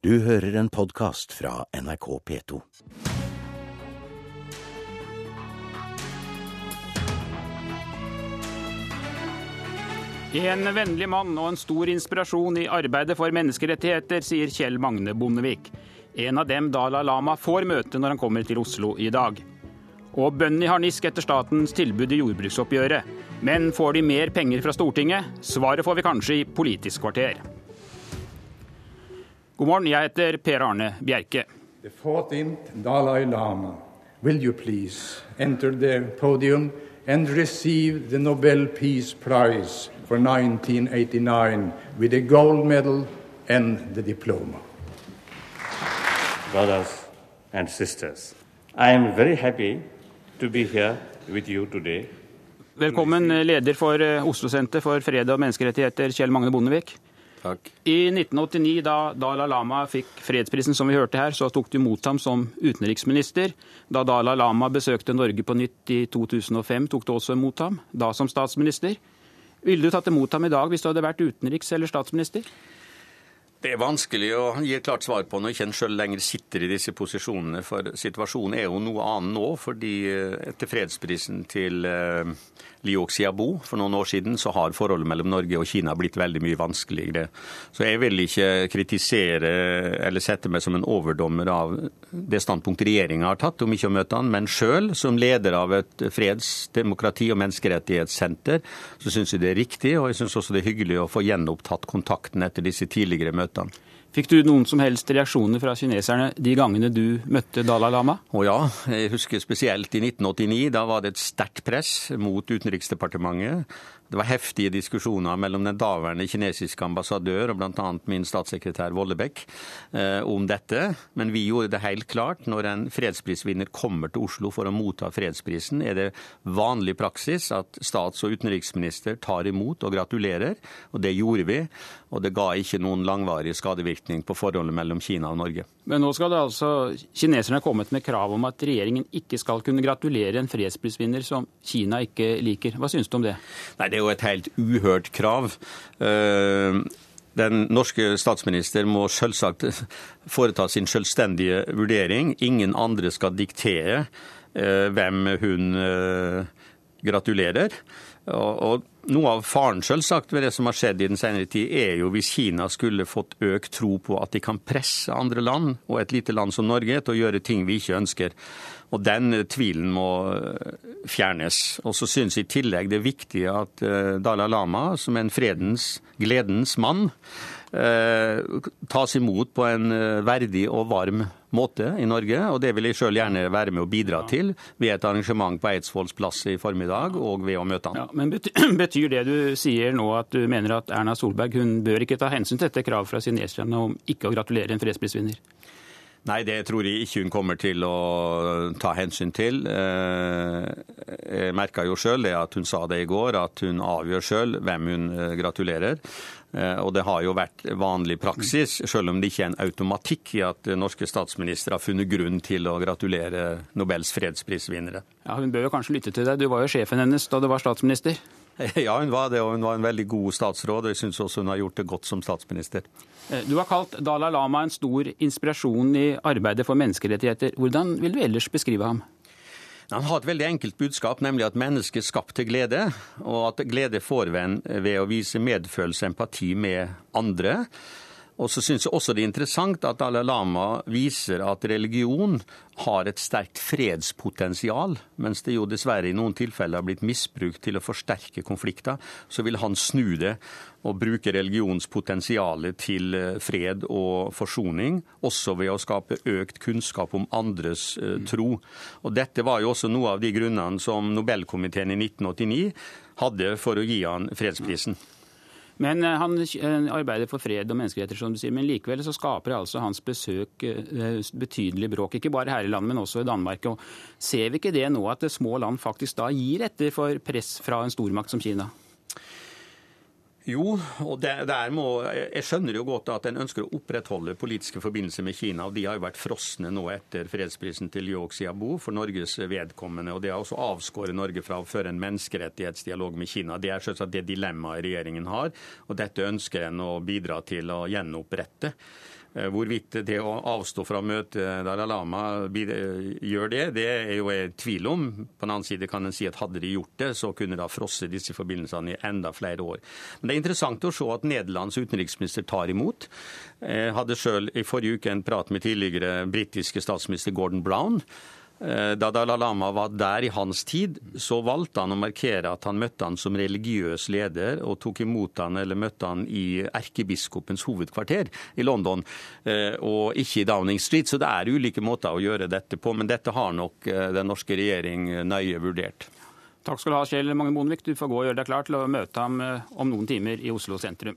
Du hører en podkast fra NRK P2. En vennlig mann og en stor inspirasjon i arbeidet for menneskerettigheter, sier Kjell Magne Bondevik. En av dem Dalai Lama får møte når han kommer til Oslo i dag. Og bøndene i harnisk etter statens tilbud i jordbruksoppgjøret. Men får de mer penger fra Stortinget? Svaret får vi kanskje i Politisk kvarter. God morgen, jeg heter Per Arne Bjerke. The 14th Dalai Lama, will you please enter the podium and receive the Nobel Peace Prize for 1989 with a gold medal and the diploma? brothers and sisters. I am very happy to be here with you today. Velkommen, leder for eh, Oslo-senter for fred og menneskerettigheter, Kjell Magne Bondevik. Takk. I 1989, da Dalai Lama fikk fredsprisen, som vi hørte her, så tok du imot ham som utenriksminister. Da Dalai Lama besøkte Norge på nytt i 2005, tok du også imot ham, da som statsminister. Ville du tatt imot ham i dag hvis du hadde vært utenriks- eller statsminister? Det er vanskelig å gi et klart svar på når ikke en sjøl lenger sitter i disse posisjonene. For situasjonen er jo noe annet nå, fordi eh, etter fredsprisen til eh, Liu Xiaobo for noen år siden, så har forholdet mellom Norge og Kina blitt veldig mye vanskeligere. Så jeg vil ikke kritisere eller sette meg som en overdommer av det standpunktet regjeringa har tatt om ikke å møte han, men sjøl som leder av et freds-, demokrati- og menneskerettighetssenter, så syns jeg det er riktig, og jeg syns også det er hyggelig å få gjenopptatt kontakten etter disse tidligere møtene. Superettan? Fikk du noen som helst reaksjoner fra kineserne de gangene du møtte Dalai Lama? Å ja, jeg husker spesielt i 1989. Da var det et sterkt press mot Utenriksdepartementet. Det var heftige diskusjoner mellom den daværende kinesiske ambassadør og bl.a. min statssekretær Vollebekk eh, om dette. Men vi gjorde det helt klart. Når en fredsprisvinner kommer til Oslo for å motta fredsprisen, er det vanlig praksis at stats- og utenriksminister tar imot og gratulerer. Og det gjorde vi. Og det ga ikke noen langvarig skadevirkning på forholdet mellom Kina og Norge. Men nå skal det altså kineserne ha kommet med krav om at regjeringen ikke skal kunne gratulere en fredsprisvinner som Kina ikke liker. Hva syns du om det? Nei, Det er jo et helt uhørt krav. Uh, Den norske statsminister må selvsagt foreta sin selvstendige vurdering. Ingen andre skal diktere eh, hvem hun eh, gratulerer. Og noe av faren selvsagt ved det som har skjedd i den senere tid, er jo hvis Kina skulle fått økt tro på at de kan presse andre land, og et lite land som Norge, til å gjøre ting vi ikke ønsker. Og den tvilen må fjernes. Og så syns i tillegg det er viktig at Dalai Lama, som er en fredens, gledens mann, tas imot på en verdig og varm måte i Norge. Og det vil jeg sjøl gjerne være med å bidra til ved et arrangement på Eidsvolls plass i formiddag og ved å møte han. Ja, men Betyr det du sier nå at du mener at Erna Solberg hun bør ikke ta hensyn til dette kravet fra kineserne om ikke å gratulere en fredsprisvinner? Nei, det tror jeg ikke hun kommer til å ta hensyn til. Jeg merka jo sjøl at hun sa det i går, at hun avgjør sjøl hvem hun gratulerer. Og det har jo vært vanlig praksis, selv om det ikke er en automatikk i at norske statsministre har funnet grunn til å gratulere Nobels fredsprisvinnere. Ja, Hun bør jo kanskje lytte til deg. Du var jo sjefen hennes da du var statsminister. Ja, hun var det, og hun var en veldig god statsråd. og Jeg syns også hun har gjort det godt som statsminister. Du har kalt Dalai Lama en stor inspirasjon i arbeidet for menneskerettigheter. Hvordan vil du ellers beskrive ham? Han har et veldig enkelt budskap, nemlig at mennesket er skapt til glede, og at glede får vi ved å vise medfølelse og empati med andre. Og så syns jeg også det er interessant at Dalai Lama viser at religion har et sterkt fredspotensial, mens det jo dessverre i noen tilfeller har blitt misbrukt til å forsterke konflikter. Så vil han snu det og bruke religionspotensialet til fred og forsoning, også ved å skape økt kunnskap om andres tro. Og dette var jo også noe av de grunnene som Nobelkomiteen i 1989 hadde for å gi han fredsprisen. Men han arbeider for fred og menneskeretter, som du sier. Men likevel så skaper altså hans besøk betydelig bråk. Ikke bare her i landet, men også i Danmark. Og ser vi ikke det nå, at små land faktisk da gir etter for press fra en stormakt som Kina? Jo, og det, der må, jeg skjønner jo godt at en ønsker å opprettholde politiske forbindelser med Kina. og De har jo vært frosne nå etter fredsprisen til Liu Xiaobo for Norges vedkommende. og Det har også avskåret Norge fra å føre en menneskerettighetsdialog med Kina. Det er selvsagt det dilemmaet regjeringen har, og dette ønsker en å bidra til å gjenopprette. Eh, hvorvidt det å avstå fra å møte Dalai Lama gjør det, det er jo jeg i tvil om. På den annen side kan en si at hadde de gjort det, så kunne de ha frosset disse forbindelsene i enda flere år. Men det er interessant å se at Nederlands utenriksminister tar imot. Jeg hadde sjøl i forrige uke en prat med tidligere britiske statsminister Gordon Brown. Eh, da Dalai Lama var der i hans tid, så valgte han å markere at han møtte han som religiøs leder, og tok imot han eller møtte han i erkebiskopens hovedkvarter i London, eh, og ikke i Downing Street. Så det er ulike måter å gjøre dette på, men dette har nok eh, den norske regjering nøye vurdert. Takk skal du ha, Kjell Magne Bondevik. Du får gå og gjøre deg klar til å møte ham om noen timer i Oslo sentrum.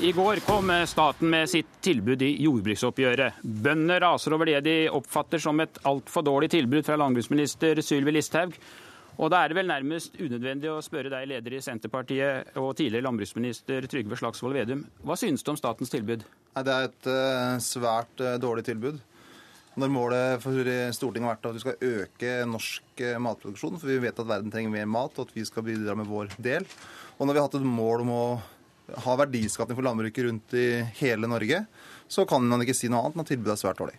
I går kom staten med sitt tilbud i jordbruksoppgjøret. Bønder raser over det de oppfatter som et altfor dårlig tilbud fra landbruksminister Sylvi Listhaug. Og da er det vel nærmest unødvendig å spørre deg, leder i Senterpartiet og tidligere landbruksminister Trygve Slagsvold Vedum. Hva synes du om statens tilbud? Det er et uh, svært uh, dårlig tilbud. Når målet for Stortinget har vært at vi skal øke norsk uh, matproduksjon, for vi vet at verden trenger mer mat, og at vi skal bidra med vår del. Og når vi har hatt et mål om å ha verdiskapning for landbruket rundt i hele Norge, så kan man ikke si noe annet enn at tilbudet er svært dårlig.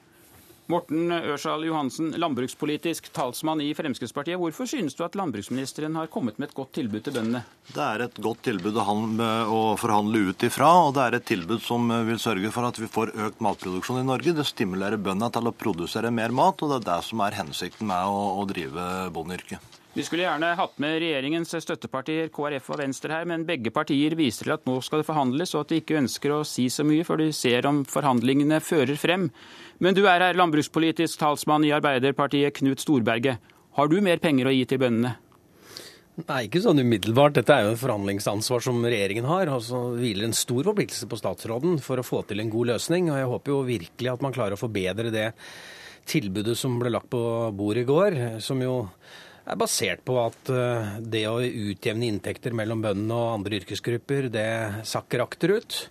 Morten Ørsal Johansen, landbrukspolitisk talsmann i Fremskrittspartiet. Hvorfor synes du at landbruksministeren har kommet med et godt tilbud til bøndene? Det er et godt tilbud å forhandle ut ifra, og det er et tilbud som vil sørge for at vi får økt matproduksjon i Norge. Det stimulerer bøndene til å produsere mer mat, og det er det som er hensikten med å, å drive bondeyrket. Vi skulle gjerne hatt med regjeringens støttepartier KrF og Venstre her, men begge partier viser til at nå skal det forhandles, og at de ikke ønsker å si så mye før de ser om forhandlingene fører frem. Men du er her landbrukspolitisk talsmann i Arbeiderpartiet, Knut Storberget. Har du mer penger å gi til bøndene? Nei, ikke sånn umiddelbart. Dette er jo en forhandlingsansvar som regjeringen har. og så hviler en stor forpliktelse på statsråden for å få til en god løsning. og Jeg håper jo virkelig at man klarer å forbedre det tilbudet som ble lagt på bordet i går. som jo er basert på at eh, det å utjevne inntekter mellom bøndene og andre yrkesgrupper, det sakker akterut.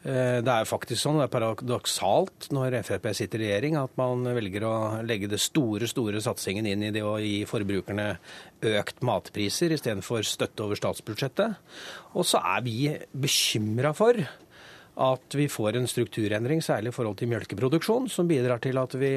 Eh, det er faktisk sånn, det er paradoksalt når Frp sitter i regjering, at man velger å legge det store store satsingen inn i det å gi forbrukerne økt matpriser istedenfor støtte over statsbudsjettet. Og så er vi bekymra for at vi får en strukturendring, særlig i forhold til melkeproduksjon, som bidrar til at vi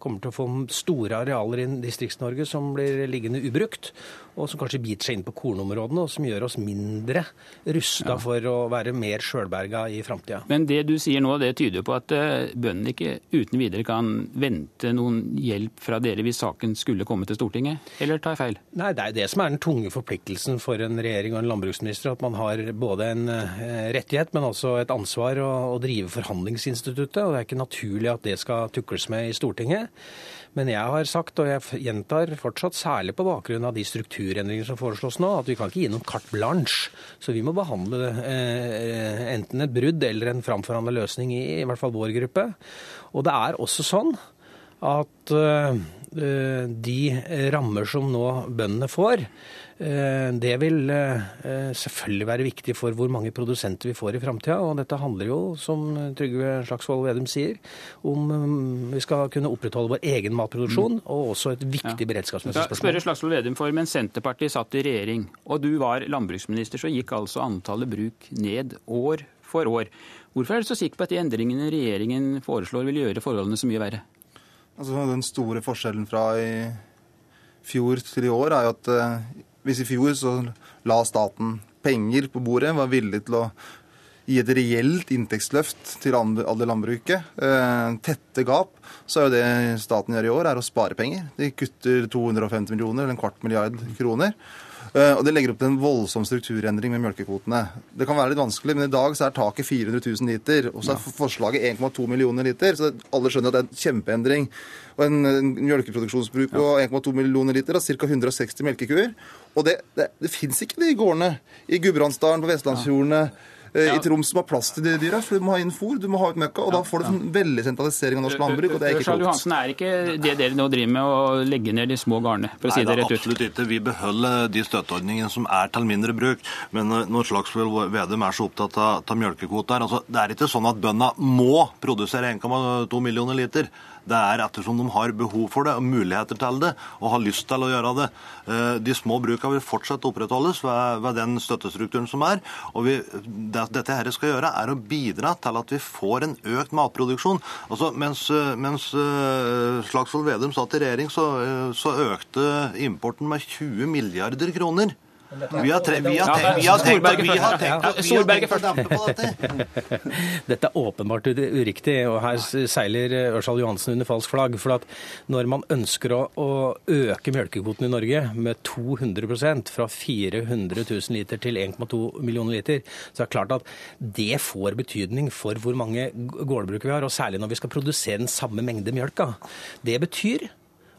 kommer til å få store arealer i Distrikts-Norge som blir liggende ubrukt og som kanskje biter seg inn på kornområdene, og som gjør oss mindre rusta ja. for å være mer sjølberga i framtida. Men det du sier nå, det tyder på at eh, bøndene ikke uten videre kan vente noen hjelp fra dere hvis saken skulle komme til Stortinget, eller tar jeg feil? Nei, det er det som er den tunge forpliktelsen for en regjering og en landbruksminister, at man har både en eh, rettighet, men også et ansvar å, å drive forhandlingsinstituttet. og Det er ikke naturlig at det skal tukles med i Stortinget. Men jeg har sagt, og jeg gjentar fortsatt, særlig på bakgrunn av de strukturendringer som foreslås nå, at vi kan ikke gi noen carte blanche. Så vi må behandle eh, enten et brudd eller en framforhandla løsning i i hvert fall vår gruppe. Og det er også sånn at eh, de rammer som nå bøndene får, Eh, det vil eh, selvfølgelig være viktig for hvor mange produsenter vi får i framtida. Og dette handler jo, som Trygve Slagsvold Vedum sier, om mm, vi skal kunne opprettholde vår egen matproduksjon, mm. og også et viktig ja. beredskapsmessig spørsmål. Spørre Slagsvold Vedum for, Mens Senterpartiet satt i regjering og du var landbruksminister, så gikk altså antallet bruk ned år for år. Hvorfor er du så sikker på at de endringene regjeringen foreslår vil gjøre forholdene så mye verre? Altså, den store forskjellen fra i fjor til i år er jo at eh, hvis i fjor så la staten penger på bordet, var villig til å gi et reelt inntektsløft til alle landbruket, eh, tette gap, så er jo det staten gjør i år, er å spare penger. De kutter 250 millioner, eller en kvart milliard kroner. Eh, og Det legger opp til en voldsom strukturendring med melkekvotene. Det kan være litt vanskelig, men i dag så er taket 400 000 liter. Og så er forslaget 1,2 millioner liter. Så alle skjønner at det er en kjempeendring. Og en, en melkeproduksjonsbruk på 1,2 millioner liter og ca. 160 melkekuer. Og det, det, det fins ikke de gårdene i Gudbrandsdalen, på Vestlandsfjordene. Eh, ja. i Troms som har plass til de dyra. For du må ha inn fôr, du må ha ut møkka. Og ja, da får du en veldig sentralisering av norsk landbruk, og det er ikke klokt. Johansen, er ikke det dere nå driver med, å legge ned de små gårdene? For å si det rett ut. Absolutt ikke. Vi beholder de støtteordningene som er til mindre bruk. Men eh, når Slagsvold Vedum er så opptatt av, av melkekvoter altså, Det er ikke sånn at bøndene må produsere 1,2 millioner liter. Det er ettersom de har behov for det, og muligheter til det, og har lyst til å gjøre det. Eh, De små brukene vil fortsatt opprettholdes ved, ved den støttestrukturen som er. Og vi, det dette her skal gjøre, er å bidra til at vi får en økt matproduksjon. Altså, mens, eh, mens eh, Slagsvold Vedum satt i regjering, så, så økte importen med 20 milliarder kroner. Vi har, tre, vi har, tenkt, vi har tenkt, vi har tenkt, vi har tenkt å dempe på dette. Dette er åpenbart uriktig, og her seiler Ørsal Johansen under falsk flagg. For at når man ønsker å, å øke melkekvoten i Norge med 200% fra 400 000 liter til 1,2 millioner liter, så er det klart at det får betydning for hvor mange gårdbruk vi har, og særlig når vi skal produsere den samme mengde mjølka. Det betyr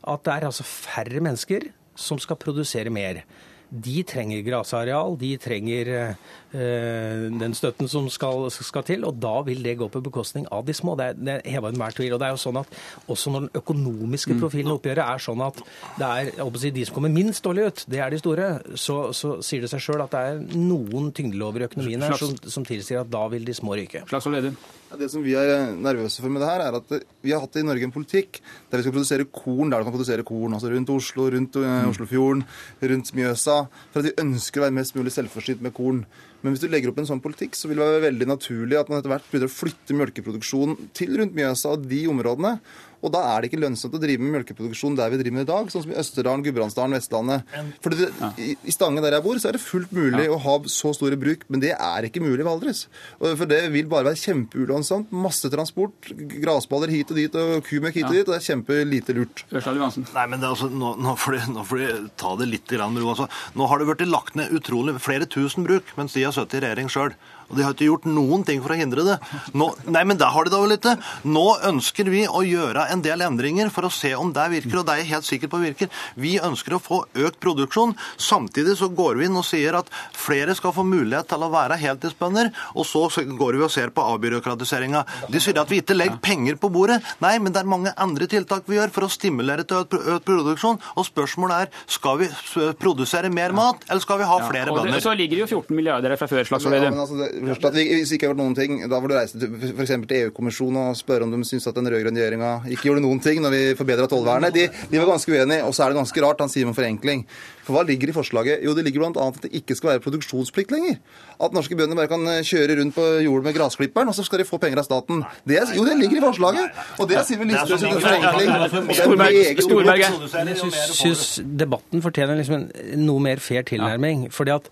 at det er altså færre mennesker som skal produsere mer. De trenger grasareal, de trenger eh, den støtten som skal, skal til, og da vil det gå på bekostning av de små. Det er, det er heva enhver tvil. Og det er jo sånn at også når den økonomiske profilen i oppgjøret er sånn at det er si, de som kommer minst dårlig ut, det er de store, så, så sier det seg sjøl at det er noen tyngdelover i økonomien her som, som tilsier at da vil de små ryke. Slagsvold Vedum. Ja, Det som vi er nervøse for med det her, er at vi har hatt i Norge en politikk der vi skal produsere korn der du kan produsere korn. Altså rundt Oslo, rundt eh, Oslofjorden, rundt Mjøsa. For at de ønsker å være mest mulig selvforsynt med korn. Men hvis du legger opp en sånn politikk, så vil det være veldig naturlig at man etter hvert begynner å flytte melkeproduksjonen til rundt Mjøsa og de områdene. Og da er det ikke lønnsomt å drive med melkeproduksjon der vi driver med i dag, sånn som i Østerdalen, Gudbrandsdalen, Vestlandet. For det, i, Stange der jeg bor, så er det fullt mulig å ha så store bruk, men det er ikke mulig i Valdres. For det vil bare være kjempeulønnsomt. Masse transport, grasballer hit og dit og kumøkk hit og dit, og det er kjempelite lurt. Nei, men det er altså, nå, nå, får de, nå får de ta det litt med ro. Altså. Nå har det blitt lagt ned utrolig flere tusen bruk mens de har sittet i regjering sjøl. Og de har ikke gjort noen ting for å hindre det. Nå, nei, men der har de da vel ikke. Nå ønsker vi å gjøre en del endringer for å se om det virker, og det er jeg helt sikker på virker. Vi ønsker å få økt produksjon. Samtidig så går vi inn og sier at flere skal få mulighet til å være heltidsbønder, og så går vi og ser på avbyråkratiseringa. De sier at vi ikke legger penger på bordet. Nei, men det er mange andre tiltak vi gjør for å stimulere til økt, produksjon. Og spørsmålet er skal vi produsere mer mat, eller skal vi ha flere det, bønder? så ligger det jo 14 milliarder her fra før, Slagsvold Vedum. det, først at vi, hvis vi ikke har gjort noen ting, da får du reise til, for eksempel til EU-kommisjonen og spørre om de syns at den rød-grønne regjeringa ikke gjorde noen ting når vi forbedra tollvernet. De, de var ganske uenige. Og så er det ganske rart han sier om forenkling. For hva ligger i forslaget? Jo, det ligger bl.a. at det ikke skal være produksjonsplikt lenger. At norske bønder bare kan eh, kjøre rundt på jordet med grasklipperen, og så skal de få penger av staten. Det er, jo, det ligger i forslaget! Og det er Siv Listhaugs forenkling. Storberg- Storberget. Jeg syns debatten fortjener liksom en noe mer fair tilnærming. fordi at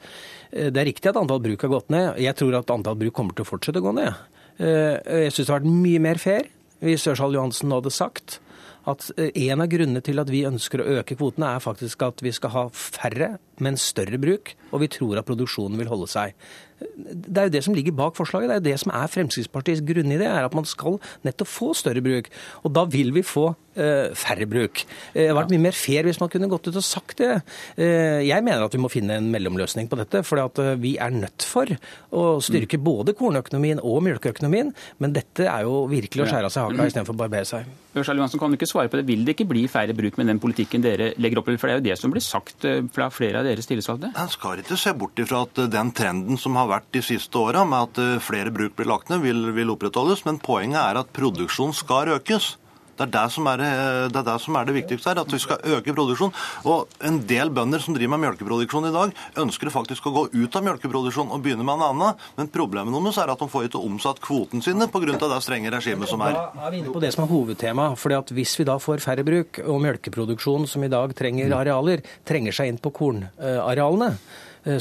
det er riktig at antall bruk har gått ned. Jeg tror at antall bruk kommer til å fortsette å gå ned. Eh, Jeg syns det hadde vært mye mer fair hvis Ørsal Johansen hadde sagt at eh, en av grunnene til at vi ønsker å øke kvotene, er faktisk at vi skal ha færre, men større bruk, og vi tror at produksjonen vil holde seg. Det er jo det som ligger bak forslaget. Det er jo det som er Fremskrittspartiets grunnidé, er at man skal nettopp få større bruk. Og da vil vi få eh, færre bruk. Eh, Det hadde vært mye mer fair hvis man kunne gått ut og sagt det. Eh, jeg mener at vi må finne en mellomløsning på dette, for at, eh, vi er nødt for å styrke både kornøkonomien og melkeøkonomien. Men dette er jo virkelig å skjære av seg haka istedenfor å barbere seg. Ørsal Johansen, kan du ikke svare på det? Vil det ikke bli færre bruk med den politikken dere legger opp til? For det er jo det som blir sagt eh, fra flere av deres tillitsvalgte. En skal ikke se bort ifra at den trenden som har vært de siste åra, med at eh, flere bruk blir lagt ned, vil, vil opprettholdes. Men poenget er at produksjonen skal økes. Det er det, som er, eh, det er det som er det viktigste her, at vi skal øke produksjonen. Og en del bønder som driver med melkeproduksjon i dag, ønsker faktisk å gå ut av melkeproduksjon og begynne med en annen. Men problemet deres er at de får ikke omsatt kvoten sine pga. det strenge regimet som er. Da er vi inne på det som er hovedtema. fordi at Hvis vi da får færre bruk, og melkeproduksjon som i dag trenger arealer, trenger seg inn på kornarealene,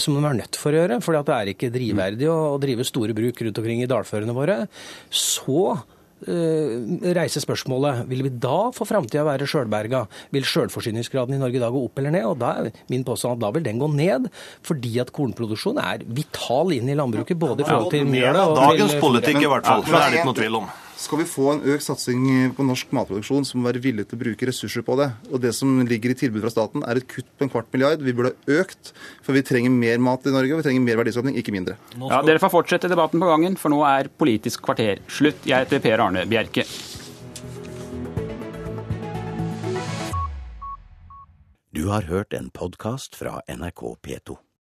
som de er nødt for å gjøre, fordi det er ikke drivverdig å å drive store bruk rundt omkring i dalførene våre, så eh, reiser spørsmålet vil vi da for framtida være sjølberga. Vil sjølforsyningsgraden i Norge da gå opp eller ned? Og da er min påstand at da vil den gå ned, fordi at kornproduksjon er vital inn i landbruket, både i forhold til mjøla og Dagens politikk i hvert fall. Det er det ikke noe tvil om. Skal vi få en økt satsing på norsk matproduksjon, så må vi være villige til å bruke ressurser på det. Og det som ligger i tilbud fra staten, er et kutt på en kvart milliard. Vi burde ha økt, for vi trenger mer mat i Norge, og vi trenger mer verdiskapning, ikke mindre. Ja, Dere får fortsette debatten på gangen, for nå er Politisk kvarter slutt. Jeg heter Per Arne Bjerke. Du har hørt en podkast fra NRK P2.